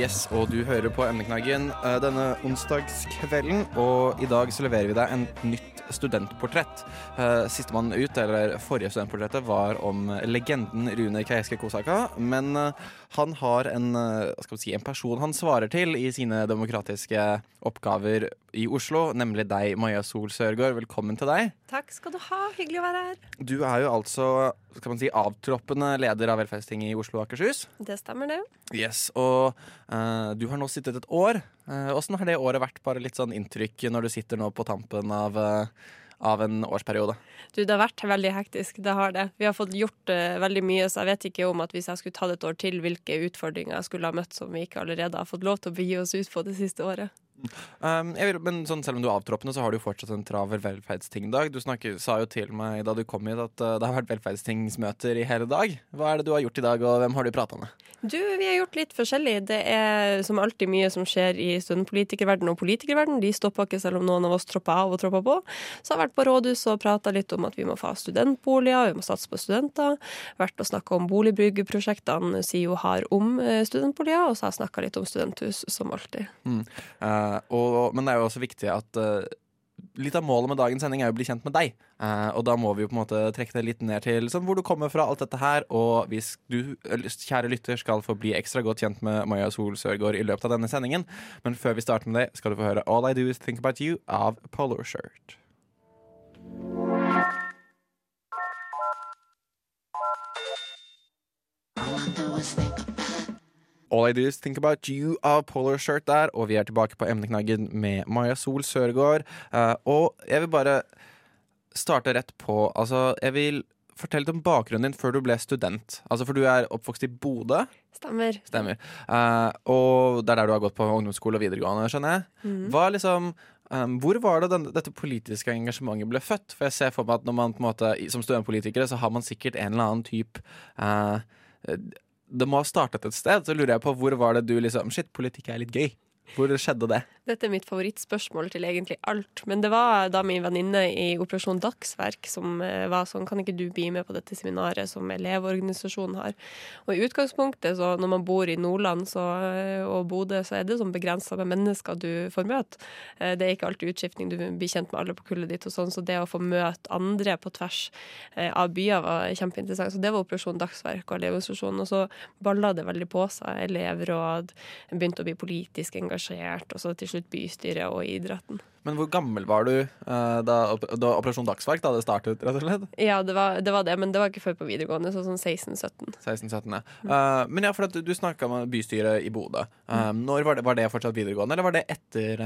Yes, og du hører på Emneknaggen eh, denne onsdagskvelden, og i dag så leverer vi deg en nytt studentportrett. Eh, Sistemann ut, eller forrige studentportrettet, var om legenden Rune Keiske Kosaka, men eh, han har en, eh, skal vi si, en person han svarer til i sine demokratiske oppgaver i Oslo, nemlig deg, Maja Sol Sørgaard. Velkommen til deg. Takk skal du ha. Hyggelig å være her. Du er jo altså skal man si, avtroppende leder av velferdstinget i Oslo og Akershus. Det stemmer, det. Yes, Og uh, du har nå sittet et år. Åssen uh, har det året vært? Bare litt sånn inntrykk når du sitter nå på tampen av, eh, av en årsperiode. Du, det har vært veldig hektisk. Det har det. Vi har fått gjort uh, veldig mye, så jeg vet ikke om at hvis jeg skulle tatt et år til, hvilke utfordringer jeg skulle ha møtt som vi ikke allerede har fått lov til å begi oss ut på det siste året. Um, jeg vil, men sånn, selv om du er avtroppende, så har du jo fortsatt en travel velferdstingdag. Du snakker, sa jo til meg da du kom hit at uh, det har vært velferdstingsmøter i hele dag. Hva er det du har gjort i dag, og hvem har du prata med? Du, vi har gjort litt forskjellig. Det er som alltid mye som skjer i studentpolitikerverden og politikerverden. De stopper ikke selv om noen av oss tropper av og tropper på. Så jeg har vært på rådhuset og prata litt om at vi må få studentboliger, vi må satse på studenter. Vært og snakka om boligbyggeprosjektene SIO har om eh, studentboliger, og så har jeg snakka litt om studenthus, som alltid. Mm. Uh, og, men det er jo også viktig at uh, Litt av målet med dagens sending er å bli kjent med deg. Uh, og da må vi jo på en måte trekke det litt ned til sånn, hvor du kommer fra, alt dette her. Og hvis du, kjære lytter, skal få bli ekstra godt kjent med Maja Sol Sørgaard i løpet av denne sendingen. Men før vi starter med det, skal du få høre All I Do Is Think About You av Polo Shirt. All I Do Is Think About You av Polar Shirt der, og vi er tilbake på emneknaggen med Maja Sol Sørgaard. Uh, og jeg vil bare starte rett på Altså, jeg vil fortelle litt om bakgrunnen din før du ble student. Altså, For du er oppvokst i Bodø. Stemmer. Stemmer. Uh, og det er der du har gått på ungdomsskole og videregående, skjønner jeg. Hva liksom um, hvor var det den, dette politiske engasjementet ble født? For jeg ser for meg at når man på en måte, som studentpolitikere så har man sikkert en eller annen type eh, det må ha startet et sted. Så lurer jeg på hvor var det du liksom Shit, politikk er litt gøy. Hvor skjedde det? Dette er mitt favorittspørsmål til egentlig alt. Men det var da min venninne i Operasjon Dagsverk som eh, var sånn Kan ikke du bli med på dette seminaret som Elevorganisasjonen har? Og i utgangspunktet, så når man bor i Nordland så, eh, og Bodø, så er det sånn begrensa med mennesker du får møte. Eh, Det er ikke alltid utskiftning, du blir kjent med alle på kullet ditt og sånn, så det å få møte andre på tvers av byer var kjempeinteressant. Så det var Operasjon Dagsverk og Elevorganisasjonen. Og så balla det veldig på seg. Elevråd begynte å bli politisk engasjert og så til slutt bystyret og idretten. Men hvor gammel var du uh, da, da Operasjon Dagsverk da det startet? rett og slett? Ja, det var, det var, det men det var ikke før på videregående, så sånn 16-17. 16-17, ja. Uh, men ja, for at du, snakka med bystyret i Bodø. Uh, når var det, var det, fortsatt videregående, eller var det etter,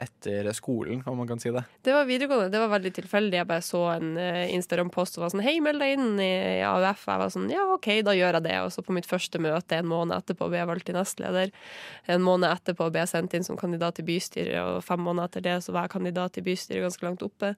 etter, skolen, om man kan si det? Det var videregående. Det var veldig tilfeldig. Jeg bare så en Instagram-post og var sånn Hei, meld deg inn i AUF. Jeg var sånn Ja, OK, da gjør jeg det. Og så på mitt første møte en måned etterpå ble jeg valgt til nestleder. En måned etterpå ble jeg sendt inn som kandidat til bystyret, og fem måneder etter det så var jeg kandidat til bystyret ganske langt oppe.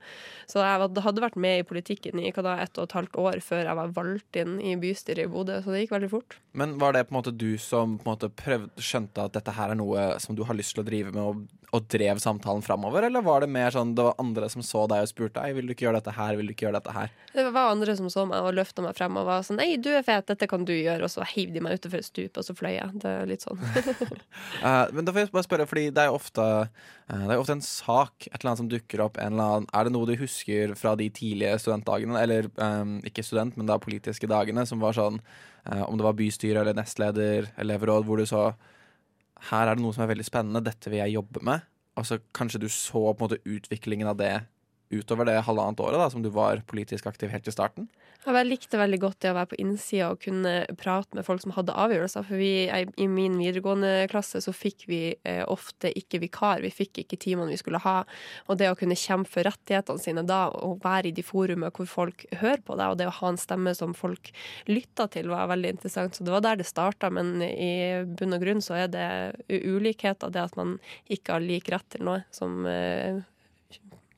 Så jeg hadde vært med i politikken i ett og et halvt år før jeg var valgt inn i bystyret i Bodø, så det gikk veldig fort. Men var det på en måte du som på en prøvde, skjønte at dette her er noe som du har lyst til å drive med, og, og drev samtalen framover, eller var det mer sånn det var andre som så deg og spurte Ei, vil du ikke gjøre dette her, vil du ikke gjøre dette her? Det var andre som så meg og løfta meg frem og var sånn Ei, du er fet, dette kan du gjøre, og så heiv de meg utenfor et stup, og så fløy jeg. Det er litt sånn. uh, men da får jeg bare spørre, fordi det er jo ofte, uh, ofte en sak, et eller annet som dukker opp, annen Er det noe du husker fra de tidlige studentdagene, eller um, ikke student, men da politiske dagene, som var sånn uh, Om det var bystyre eller nestleder, elevråd, hvor du så Her er det noe som er veldig spennende, dette vil jeg jobbe med. Altså, kanskje du så på en måte utviklingen av det utover det halvannet året da, som du var politisk aktiv helt i starten? Jeg likte veldig godt det å være på innsida og kunne prate med folk som hadde avgjørelser. For vi, i min videregående klasse så fikk vi eh, ofte ikke vikar. Vi fikk ikke timene vi skulle ha. Og det å kunne kjempe for rettighetene sine da, og være i de forumene hvor folk hører på deg, og det å ha en stemme som folk lytta til, var veldig interessant. Så det var der det starta. Men i bunn og grunn så er det ulikheter, det at man ikke har lik rett til noe, som eh,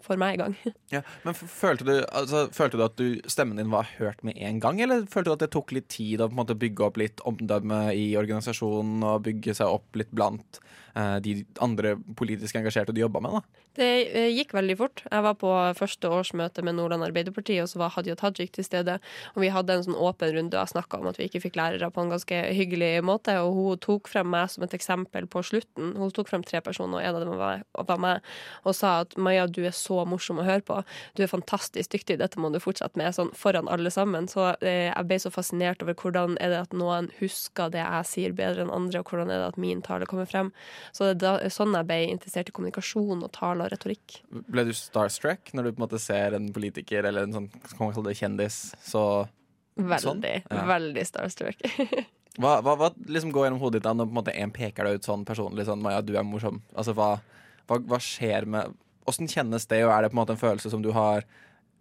får meg i gang. Ja, men følte du, altså, følte du at du, stemmen din var hørt med en gang, eller følte du at det tok litt tid å måte bygge opp litt omdømme i organisasjonen og bygge seg opp litt blant eh, de andre politisk engasjerte du jobba med? da? Det eh, gikk veldig fort. Jeg var på første årsmøte med Nordland Arbeiderparti, og så var Hadia Tajik til stede. Og vi hadde en sånn åpen runde og snakka om at vi ikke fikk lærere på en ganske hyggelig måte. Og hun tok frem meg som et eksempel på slutten. Hun tok frem tre personer, og en av dem var, var meg, og sa at Maja, du er så morsom å høre på. Du er fantastisk dyktig, dette må du fortsette med. Sånn foran alle sammen. Så eh, jeg ble så fascinert over hvordan er det at noen husker det jeg sier bedre enn andre, og hvordan er det at min tale kommer frem. Så det er sånn jeg ble interessert i kommunikasjon og tale og retorikk. Ble du starstruck når du på en måte ser en politiker eller en sånn kjendis? Så Veldig, Sånn? Ja. veldig starstruck. hva, hva, hva liksom går gjennom hodet ditt da når på en peker deg ut sånn personlig? Sånn, Maja, du er morsom. Altså, hva, hva skjer med Åssen kjennes det, og er det på en måte en følelse som du har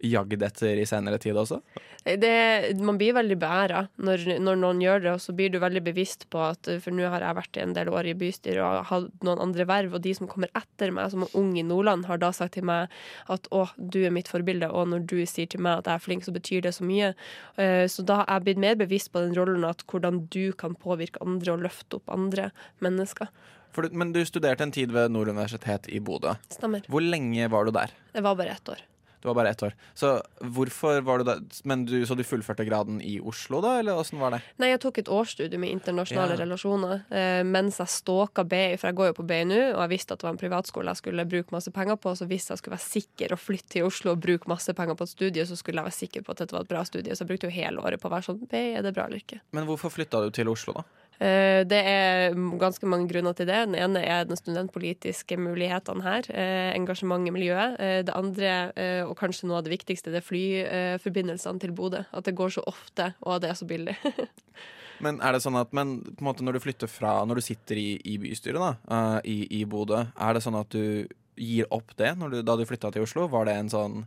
jagd etter i senere tid også? det, man blir veldig beæra når, når noen gjør det, og så blir du veldig bevisst på at For nå har jeg vært i en del år i bystyret og hatt noen andre verv, og de som kommer etter meg, som er ung i Nordland, har da sagt til meg at å, du er mitt forbilde, og når du sier til meg at jeg er flink, så betyr det så mye. Eh, Så da har jeg blitt mer bevisst på den rollen at hvordan du kan påvirke andre og løfte opp andre mennesker. For, du- men du studerte en tid ved Nord universitet i Bodø. Stemmer. Hvor lenge var du der? Det var bare ett år. Det var bare ett år. Så hvorfor var du der? Men du, så du fullførte graden i Oslo, da? Eller åssen var det? Nei, jeg tok et årsstudium i internasjonale Ja. relasjoner eh, mens jeg stalka BI, for jeg går jo på BI nå, og jeg visste at det var en privatskole jeg skulle bruke masse penger på, så hvis jeg skulle være sikker å flytte til Oslo og bruke masse penger på et studie, så skulle jeg være sikker på at dette var et bra studie, så jeg brukte jo hele året på å være sånn BI, er det bra eller ikke? Men hvorfor flytta du til Oslo, da? Eh, Det er ganske mange grunner til det. Den ene er den studentpolitiske mulighetene her. eh, Engasjement i miljøet. Eh, Det andre, og kanskje noe av det viktigste, det er flyforbindelsene til Bodø. At det går så ofte, og at det er så billig. Men er det sånn at men, på en måte når du flytter fra Når du sitter i, i bystyret da i, i Bodø, er det sånn at du gir opp det du, da du flytta til Oslo? Var det en sånn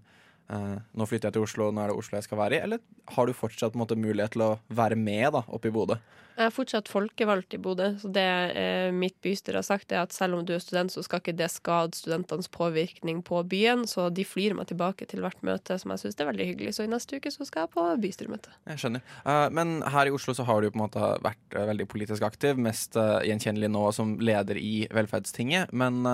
eh, Nå flytter jeg til Oslo, nå er det Oslo jeg skal være i? Eller har du fortsatt måte, mulighet til å være med da oppe i Bodø? Jeg er fortsatt folkevalgt i Bodø, så det eh, mitt bystyre har sagt, er at selv om du er student, så skal ikke det skade studentenes påvirkning på byen. Så de flyr meg tilbake til hvert møte, som jeg syns er veldig hyggelig. Så i neste uke så skal jeg på bystyremøte. Jeg skjønner. Uh, men her i Oslo så har du på en måte vært uh, veldig politisk aktiv, mest gjenkjennelig nå som leder i Velferdstinget. Men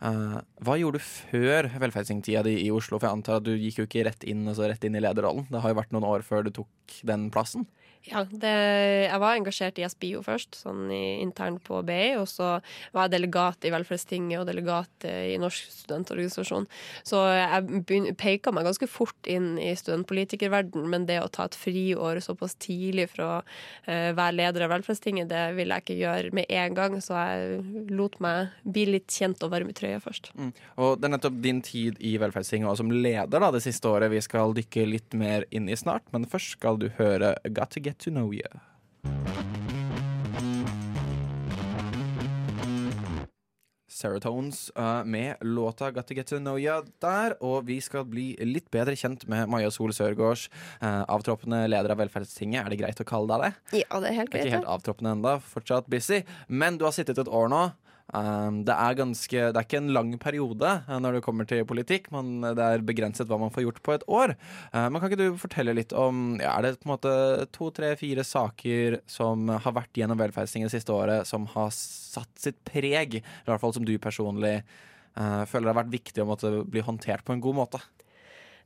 hva gjorde du før velferdstingtida di i Oslo? For jeg antar at du gikk jo ikke rett inn, altså rett inn i lederrollen. Det har jo vært noen år før du tok den plassen. Ja, det, jeg var engasjert i SBIO først, sånn internt på BI. Og så var jeg delegat i Velferdstinget og delegat eh, i Norsk studentorganisasjon. Så jeg peka meg ganske fort inn i studentpolitikerverden, men det å ta et friår såpass tidlig for å uh, være leder av Velferdstinget, det ville jeg ikke gjøre med en gang. Så jeg lot meg bli litt kjent og varm i trøya først. Mm. Og det er nettopp din tid i Velferdstinget som leder da, det siste året vi skal dykke litt mer inn i snart. Men først skal du høre Got to get to know you. Serotones uh, med låta Got to get to know you der. Og vi skal bli litt bedre kjent med Maja Sol Sørgaards, uh, avtroppende leder av Velferdstinget. Er det greit å kalle deg det? Ja, det er helt greit. ikke helt avtroppende enda, fortsatt busy. Men du har sittet et år nå. Um, det, er ganske, det er ikke en lang periode uh, når det kommer til politikk, men det er begrenset hva man får gjort på et år. Uh, men Kan ikke du fortelle litt om ja, Er det på en måte to, tre, fire saker som har vært gjennom Velferdstinget det siste året, som har satt sitt preg, i hvert fall som du personlig uh, føler har vært viktig å måtte bli håndtert på en god måte?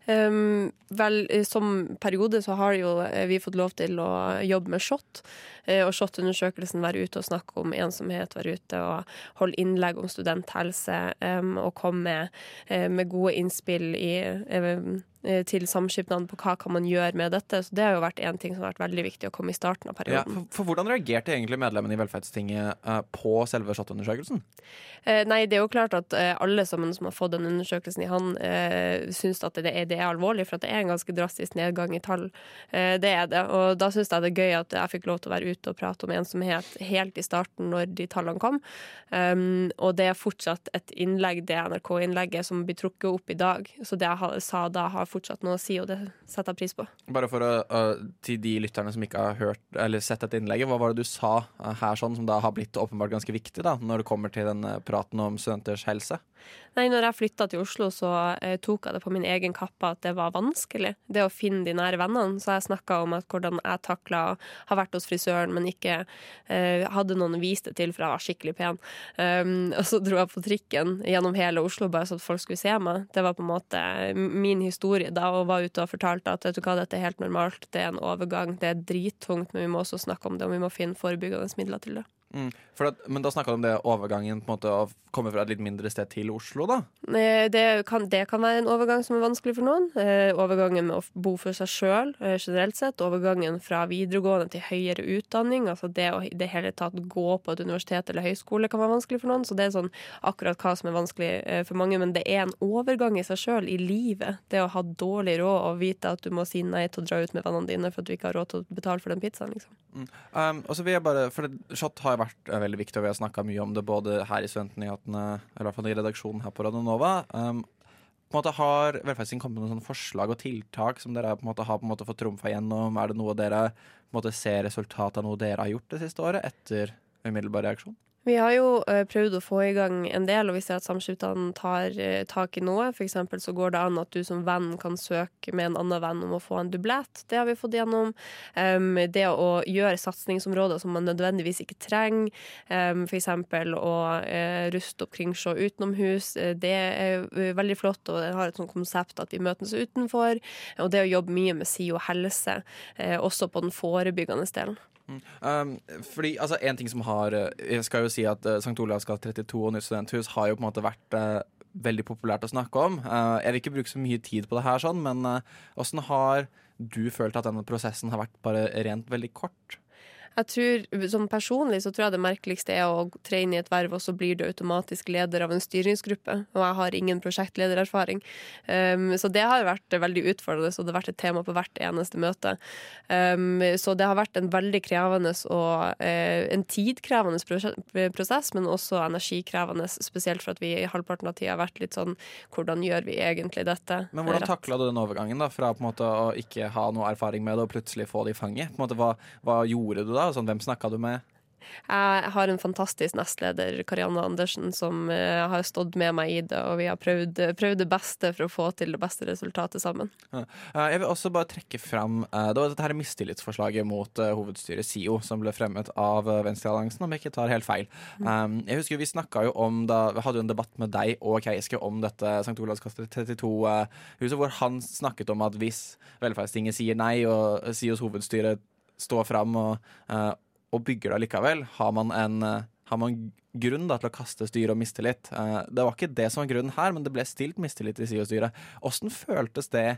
Um, vel, som periode så har jo eh, vi fått lov til å jobbe med SHoT. eh, Og SHoT-undersøkelsen være ute og snakke om ensomhet, være ute og holde innlegg om studenthelse. um, og komme med, eh, med gode innspill i, eh, til samskipnaden på hva kan man gjøre med dette. Så det har jo vært en ting som har vært veldig viktig å komme i starten av Ja, perioden. for, for Hvordan reagerte egentlig medlemmene i Velferdstinget uh, på selve SHoT-undersøkelsen? Eh, nei, det er jo klart at eh, alle sammen som har fått den undersøkelsen i hånd, eh, syns at det er, det er alvorlig, for at det er en ganske drastisk nedgang i tall. Eh, det er det. Og da syns jeg det er gøy at jeg fikk lov til å være ute og prate om ensomhet helt i starten, når de tallene kom. Um, og det er fortsatt et innlegg, det NRK-innlegget, som blir trukket opp i dag. Så det jeg sa da, har fortsatt noe å si, og det setter jeg pris på. Bare for å, uh, til de lytterne som ikke har hørt eller sett dette innlegget, hva var det du sa eh, her sånn som da har blitt åpenbart ganske viktig da, når det kommer til den eh, praten om studenters helse? Nei, når jeg flytta til Oslo, så eh, tok jeg det på min egen kappe at det var vanskelig. Det å finne de nære vennene. Så jeg snakka om at hvordan jeg takla å ha vært hos frisøren, men ikke hadde noen å vise det til, for jeg var skikkelig pen. Um, og så dro jeg på trikken gjennom hele Oslo bare så at folk skulle se meg. Det var på en måte min historie da, og var ute og fortalte at vet du hva, dette er helt normalt, det er en overgang, det er drittungt, men vi må også snakke om det, og vi må finne forebyggende midler til det. Mm. At, men da snakka du om det overgangen på en måte å komme fra et litt mindre sted til Oslo, da? Eh, Det kan, det kan være en overgang som er vanskelig for noen. Eh, overgangen med å bo for seg sjøl generelt sett. Overgangen fra videregående til høyere utdanning. Altså det å i det hele tatt gå på et universitet eller høyskole kan være vanskelig for noen. Så det er sånn akkurat hva som er vanskelig eh, for mange. Men det er en overgang i seg sjøl i livet. Det å ha dårlig råd og vite at du må si nei til å dra ut med vennene dine for at du ikke har råd til å betale for den pizzaen. liksom. Um, og så vil jeg bare, for det, Shot har jo vært eh, veldig viktig, og vi har snakka mye om det både her i Studentnyhetene, eller i hvert fall i redaksjonen her på Radionova. Um, på en måte Har Velferdsting kommet med noen forslag og tiltak som dere på en måte har på en måte fått trumfa gjennom? Er det noe dere på en måte ser resultatet av noe dere har gjort det siste året, etter umiddelbar reaksjon? Vi har jo eh, prøvd å få i gang en del, og vi ser at samskipnadene tar eh, tak i noe. Eksempel så går det an at du som venn kan søke med en annen venn om å få en dublett. Det har vi fått gjennom. Det å gjøre satsingsområder som man nødvendigvis ikke trenger. Um, eksempel å eh, ruste opp Kringsjå utenomhus. Det er veldig flott, og det har et sånt konsept at vi møtes utenfor. Og det å jobbe mye med SIO helse, også på den forebyggende delen. Um, fordi, altså En ting som har eh, Jeg skal jo si at uh, St. Olavs gate 32 og Nytt studenthus har jo på en måte vært uh, veldig populært å snakke om. Uh, jeg vil ikke bruke så mye tid på det her, sånn, men åssen har du følt at denne prosessen har vært bare rent veldig kort? Jeg tror, sånn Personlig så tror jeg det merkeligste er å tre inn i et verv, og så blir du automatisk leder av en styringsgruppe. Og jeg har ingen prosjektledererfaring. Um, så det har vært veldig utfordrende, og det har vært et tema på hvert eneste møte. Um, så det har vært en veldig krevende og uh, en tidkrevende prosess, men også energikrevende, spesielt for at vi i halvparten av tida har vært litt sånn Hvordan gjør vi egentlig dette? Men hvordan takla du den overgangen da fra på en måte å ikke ha noe erfaring med det, og plutselig få det i fanget? På en måte, hva, hva gjorde du da? Sånn, hvem snakka du med? Jeg har en fantastisk nestleder, Karianne Andersen, som eh, har stått med meg i det, og vi har prøvd, prøvd det beste for å få til det beste resultatet sammen. Eh, jeg vil også bare trekke fram eh, Det var dette her mistillitsforslaget mot hovedstyret SIO som ble fremmet av Venstrealliansen, om jeg ikke tar helt feil. Um, jeg husker Vi snakka jo om da Vi hadde jo en debatt med deg og Keiske om dette St. Olavs gate 32-huset, hvor han snakket om at hvis Velferdstinget sier nei, og SIOs hovedstyre står fram og, eh, og bygger det likevel, har man en eh, har man grunn da, til å kaste styret og mistillit. Eh, det var ikke det som var grunnen her, men det ble stilt mistillit til SIO-styret. Åssen føltes det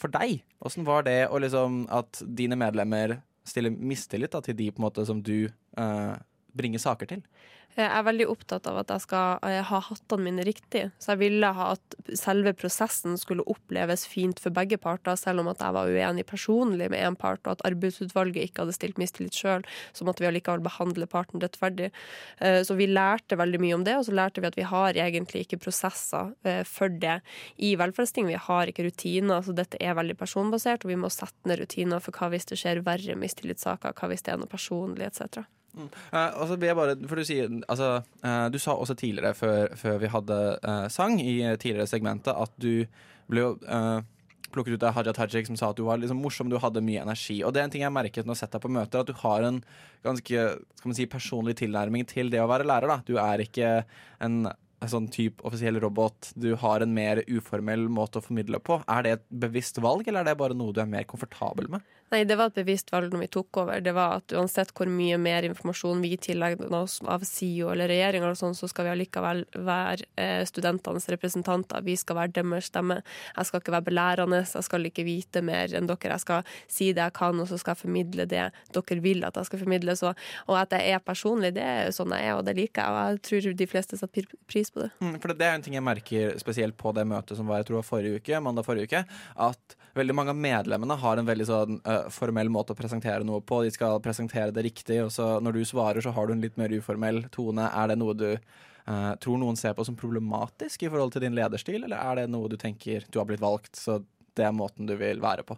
for deg? Åssen var det liksom, at dine medlemmer stiller mistillit da, til de måte som du eh, bringer saker til? Jeg er veldig opptatt av at jeg skal eh, ha hattene mine riktig. Så jeg ville ha at selve prosessen skulle oppleves fint for begge parter, selv om at jeg var uenig personlig med én part, og at arbeidsutvalget ikke hadde stilt mistillit sjøl, så måtte vi allikevel behandle parten rettferdig. Eh, Så vi lærte veldig mye om det, og så lærte vi at vi har egentlig ikke prosesser eh, for det i velferdsting. Vi har ikke rutiner, så dette er veldig personbasert, og vi må sette ned rutiner for hva hvis det skjer verre mistillitssaker, hva hvis det er noe personlig, etc. Eh, og så vil jeg bare, for Du sier, altså, uh, du sa også tidligere, før, før vi hadde uh, sang, i tidligere segmentet, at du ble jo plukket ut av Haja Tajik, som sa at du var liksom morsom, du hadde mye energi. Og det er en ting jeg merket når jeg har deg på møter, at du har en ganske skal man si, personlig tilnærming til det å være lærer. da. Du er ikke en sånn type offisiell robot. Du har en mer uformell måte å formidle på. Er det et bevisst valg, eller er det bare noe du er mer komfortabel med? Nei, det var et bevisst valg når vi tok over. Det var at uansett hvor mye mer informasjon vi tillegger oss av SIO eller regjeringa, sånn, så skal vi allikevel være eh, studentenes representanter. Vi skal være deres stemme. Jeg skal ikke være belærende, jeg skal ikke vite mer enn dere. Jeg skal si det jeg kan, og så skal jeg formidle det dere vil at jeg skal formidle. Så, og at jeg er personlig, det er sånn jeg er, og det liker jeg. Og jeg tror de fleste setter pris på det. Mm, For det er en ting jeg merker spesielt på det møtet som var jeg tror forrige uke, mandag forrige uke, at veldig mange av medlemmene har en veldig sånn eh, formell måte å presentere noe på. De skal presentere det riktig, og så når du svarer, så har du en litt mer uformell tone. Er det noe du eh, tror noen ser på som problematisk i forhold til din lederstil, eller er det noe du tenker du har blitt valgt, så det er måten du vil være på.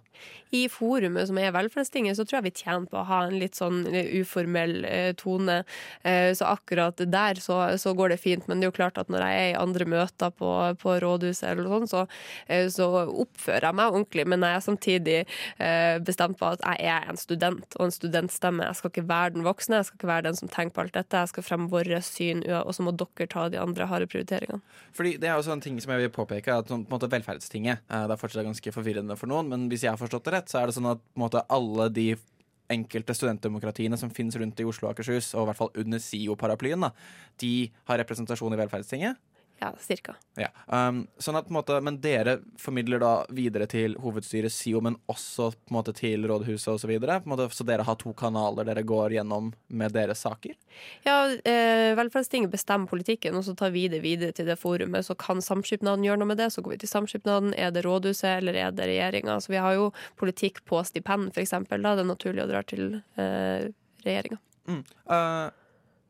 I forumet som er Velferdstinget, så tror jeg vi tjener på å ha en litt sånn uformell eh, tone. Eh, så akkurat der så, så, går det fint. Men det er jo klart at når jeg er i andre møter på, på rådhuset, eller sånn, så, eh, så, oppfører jeg meg ordentlig. Men jeg er samtidig eh, bestemt på at jeg er en student og en studentstemme. Jeg skal ikke være den voksne, jeg skal ikke være den som tenker på alt dette. Jeg skal fremme våre syn, og så må dere ta de andre harde prioriteringene. Fordi Det er jo sånn ting som jeg vil påpeke, at sånn, på en måte Velferdstinget eh, det er fortsatt ganske forvirrende for noen, men hvis jeg har forstått det rett, så er det sånn at måte, alle de enkelte studentdemokratiene som finnes rundt i Oslo og Akershus, og i hvert fall under SIO-paraplyen, de har representasjon i Velferdstinget. Ja, cirka. Ja. Um, sånn at, på en måte, men dere formidler da videre til hovedstyret SIO, men også på en måte til rådhuset osv. Så, så dere har to kanaler dere går gjennom med deres saker? Ja, eh, Velferdstinget bestemmer politikken, og så tar vi det videre til det forumet. Så kan samskipnaden gjøre noe med det, så går vi til samskipnaden. Er det rådhuset, eller er det regjeringa? Så vi har jo politikk på stipend, f.eks. Da det er naturlig å dra til eh, regjeringa. Mm. Uh,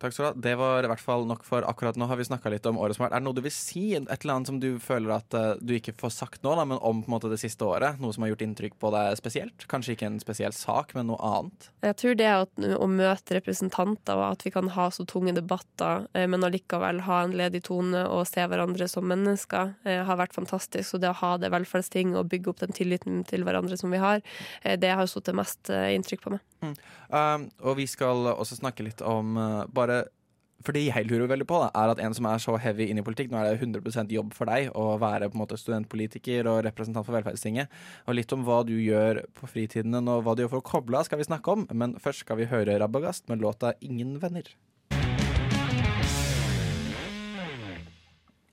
Takk skal du ha. Det var i hvert fall nok for akkurat nå. har vi litt om året som har vært. Er det noe du vil si? Et eller annet som du føler at uh, du ikke får sagt nå, da, men om på en måte det siste året? Noe som har gjort inntrykk på deg spesielt? Kanskje ikke en spesiell sak, men noe annet? Jeg tror det at, å møte representanter, og at vi kan ha så tunge debatter, eh, men allikevel ha en ledig tone og se hverandre som mennesker, eh, har vært fantastisk. Så det å ha det velferdsting og bygge opp den tilliten til hverandre som vi har, det har satt mest inntrykk på meg. Mm. Uh, og vi skal også snakke litt om uh, bare for det jeg lurer veldig på, da, er at en som er så heavy inn i politikk Nå er det 100% jobb for deg å være på en måte studentpolitiker og representant for Velferdstinget. Og litt om hva du gjør på fritiden og hva du gjør for å koble av, skal vi snakke om. Men først skal vi høre Rabagast med låta 'Ingen venner'.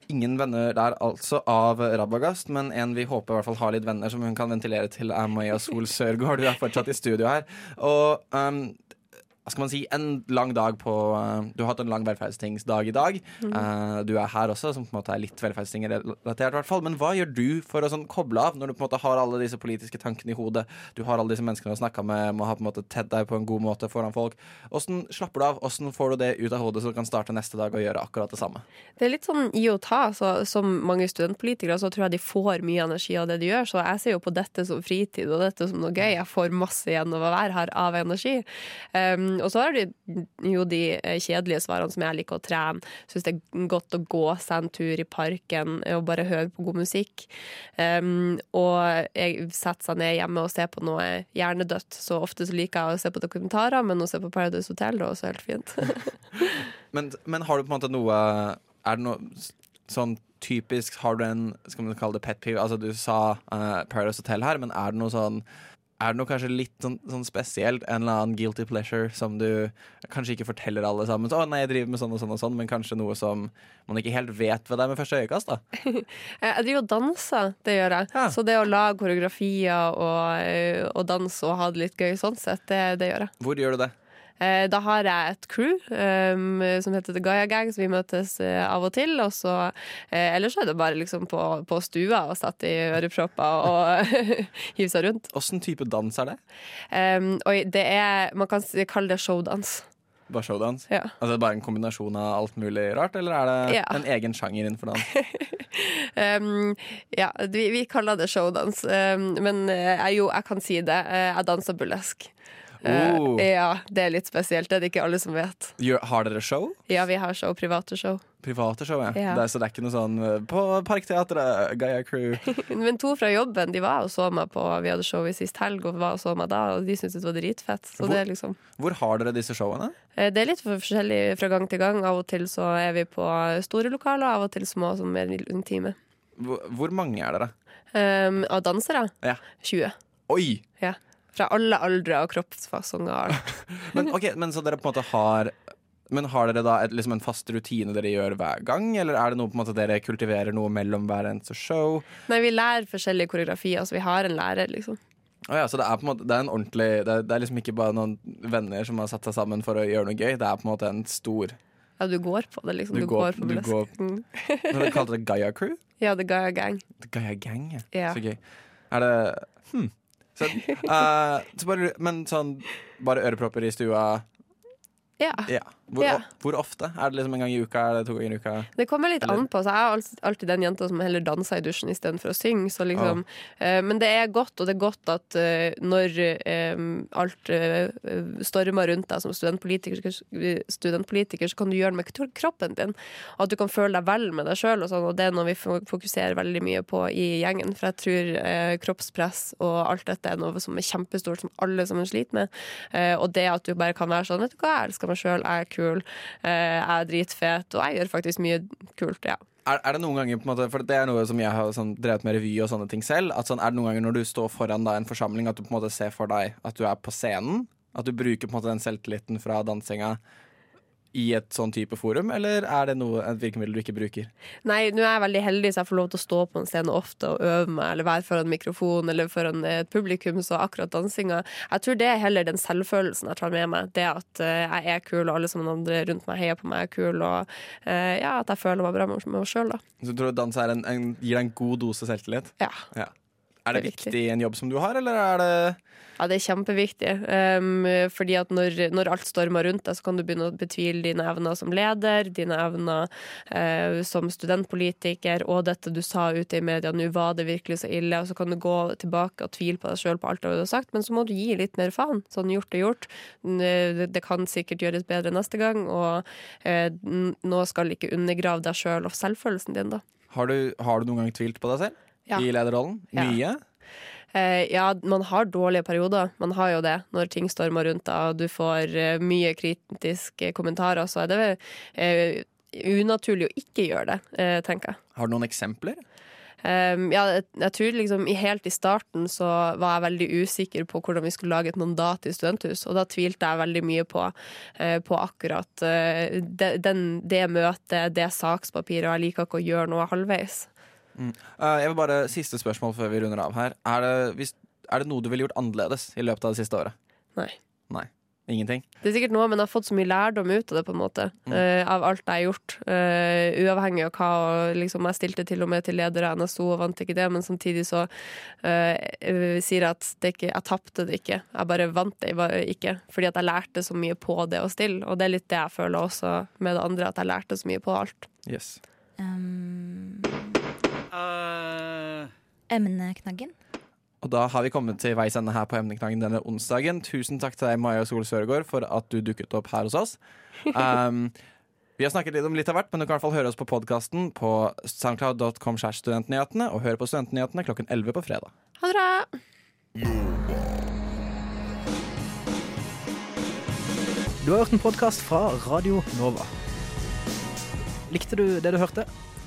Ingen venner der altså av Rabagast, men en vi håper i hvert fall har litt venner som hun kan ventilere til, er Maja Sol Sørgaard. Du er fortsatt i studio her. Og um, hva skal man si, en lang dag på uh, Du har hatt en lang velferdstingsdag i dag. Mm. Uh, du er her også, som på en måte er litt velferdstingrelatert, i hvert fall. Men hva gjør du for å sånn koble av, når du på en måte har alle disse politiske tankene i hodet? Du har alle disse menneskene du har snakka med, må ha på en måte tedd deg på en god måte foran folk. Åssen slapper du av? Åssen får du det ut av hodet så du kan starte neste dag og gjøre akkurat det samme? Det er litt sånn gi og ta. Så, som mange studentpolitikere så tror jeg de får mye energi av det de gjør. Så jeg ser jo på dette som fritid og dette som noe gøy. Jeg får masse igjen av å være her av energi. Um, og så har du jo de eh, kjedelige svarene som jeg liker å trene. Syns det er godt å gå seg en tur i parken og bare høre på god musikk. Um, og jeg setter seg ned hjemme og ser på noe hjernedødt. Så ofte så liker jeg å se på dokumentarer, men å se på Paradise Hotel er også helt fint. men, men har du på en måte noe Er det noe sånn typisk Har du en skal man kalle det pet peeve? Altså, du sa uh, Paradise Hotel her, men er det noe sånn er det noe kanskje litt sånn, sånn, spesielt, en eller annen guilty pleasure som du kanskje ikke forteller alle sammen? Så, 'Å nei, jeg driver med sånn og sånn og sånn', men kanskje noe som man ikke helt vet ved deg med første øyekast? da? jeg driver og danser, det gjør jeg. Ja. Så det å lage koreografier og, eh, og danse og ha det litt gøy sånn sett, det, det gjør jeg. Hvor gjør du det? Eh, da har jeg et crew um, som heter The Gaia Gang, så vi møtes uh, av og til. Og så, uh, ellers er det bare liksom på, på stua og satt i ørepropper og hive seg rundt. Åssen type dans er det? Um, oi, det er Man kan kalle det showdans. Bare showdans? Ja. Altså Bare en kombinasjon av alt mulig rart, eller er det ja. en egen sjanger innenfor dans? um, ja, vi, vi, kaller det showdans. Um, men uh, jo, jeg kan si det. jeg danser burlesk. Oh. Uh, ja, det er litt spesielt. Det er det ikke alle som vet. Har dere show? Ja, vi har show. Private show. Private show, ja. ja. Det er, så det er ikke noe sånn eh, på Parkteatret, Gaia Crew. Men to fra jobben de var og så meg på Vi hadde show i sist helg, og var og så meg da, og de syntes det var dritfett. Hvor, det liksom hvor har dere disse showene? Eh, det er litt forskjellig fra gang til gang. Av og til så er vi på store lokaler, av og til små, som er intime. Hvor, hvor mange er dere? Um, av dansere? Ja. 20. Oi! Ja. Fra alle aldre og kroppsfasonger. men, okay, men så dere på en måte har men har dere da et, liksom en fast rutine dere gjør hver gang, eller er det noe på en måte dere kultiverer noe mellom hver eneste show? Nei, vi lærer forskjellige koreografier, så vi har en lærer, liksom. Oh ja, så det er på en måte Det er en ordentlig det er, det er, liksom ikke bare noen venner som har satt seg sammen for å gjøre noe gøy. Det er på en måte en stor Ja, du går på det, liksom. Du, du går, går, på blesk. Går... Mm. Dere kalte det Gaia Crew? Ja, The Gaia Gang. The Gaia Gang, ja. ja. Så gøy. Er det Hm. Så, uh, så bare, men sånn bare ørepropper i stua? Ja. ja. Hvor, Ja. hvor ofte? Er det liksom en gang i uka? Er det to ganger i uka? Det kommer litt Eller- an på. Så jeg er alltid, den jenta som heller danser i dusjen istedenfor å synge. Så liksom, eh, men det er godt, og det er godt at eh, når eh, alt stormer rundt deg som studentpolitiker, studentpolitiker, så kan du gjøre det med kroppen din. Og at du kan føle deg vel med deg sjøl. Og, sånn, og det er noe vi fokuserer veldig mye på i gjengen. For jeg tror kroppspress og alt dette er noe som er kjempestort, som alle sammen sliter med. Og det at du bare kan være sånn Vet du hva, jeg elsker meg sjøl, jeg er kul, eh, jeg er dritfet, og jeg gjør faktisk mye kult, ja. Er, er det noen ganger, måte, for det er noe som jeg har sånn, drevet med revy og sånne ting selv, at sånn, er det noen ganger når du står foran da, en forsamling at du på en måte ser for deg at du er på scenen? At du bruker på en måte den selvtilliten fra dansinga i et sånn type forum, eller er det noe, et virkemiddel du ikke bruker? Nei, nå er jeg veldig heldig, så jeg får lov til å stå på en scene ofte og øve meg, eller være foran mikrofon eller foran et publikum, så akkurat dansinga Jeg tror det er heller den selvfølelsen jeg tar med meg. Det at eh, jeg er kul, og alle som andre rundt meg heier på meg er kul, og eh, ja, at jeg føler meg bra med meg sjøl, da. Så du tror dans en, en, gir deg en god dose selvtillit? Ja. Ja. Er det viktig. i en jobb som du har, eller er det Ja, det er kjempeviktig. Um, fordi at når, når alt stormer rundt deg, så kan du begynne å betvile dine evner som leder, dine evner uh, som studentpolitiker, og dette du sa ute i media, nå var det virkelig så ille, og så kan du gå tilbake og tvile på deg sjøl på alt det du har sagt, men så må du gi litt mer faen. Sånn gjort er gjort. Det, kan sikkert gjøres bedre neste gang, og uh, nå skal ikke undergrave deg sjøl og selvfølelsen din, da. har du, har du noen gang tvilt på deg selv Ja. i lederrollen? Mye? Eh, ja, man har dårlige perioder. Man har jo det når ting stormer rundt deg, og du får eh, mye kritiske kommentarer. Så er det eh, unaturlig å ikke gjøre det, eh, tenker jeg. Har du noen eksempler? Um, ja, jeg, jeg tror liksom Helt i starten så var jeg veldig usikker på hvordan vi skulle lage et mandat i studenthus. Og da tvilte jeg veldig mye på, eh, på akkurat eh, det, den, det møtet, det sakspapiret. Og jeg liker ikke å gjøre noe halvveis. Eh, jeg vil bare, Siste spørsmål før vi runder av her. Er det, hvis, er det noe du ville gjort annerledes i løpet av det siste året? Nei. Nei. Ingenting? Det er sikkert noe, men jeg har fått så mye lærdom ut av det, på en måte. eh, av alt jeg har gjort. Uh, uavhengig av hva. Og liksom, jeg stilte til og med til leder av NSO og vant ikke det, men samtidig så uh, sier jeg at det ikke, jeg tapte det ikke. Jeg bare vant det bare ikke. Fordi at jeg lærte så mye på det å stille. Og det er litt det jeg føler også med det andre, at jeg lærte så mye på alt. Yes. Um, Eh, emneknaggen. Og da har vi kommet til veis ende her på Emneknaggen denne onsdagen. Tusen takk til deg, Maja Sol Søregård, for at du dukket opp her hos oss. Um, vi har snakket litt om litt av hvert, men du kan i hvert fall høre oss på podkasten på soundcloud.com studentnyhetene, og høre på Studentnyhetene klokken 11 på fredag. Ha det bra! Du har hørt en podkast fra Radio Nova. Likte du det du hørte?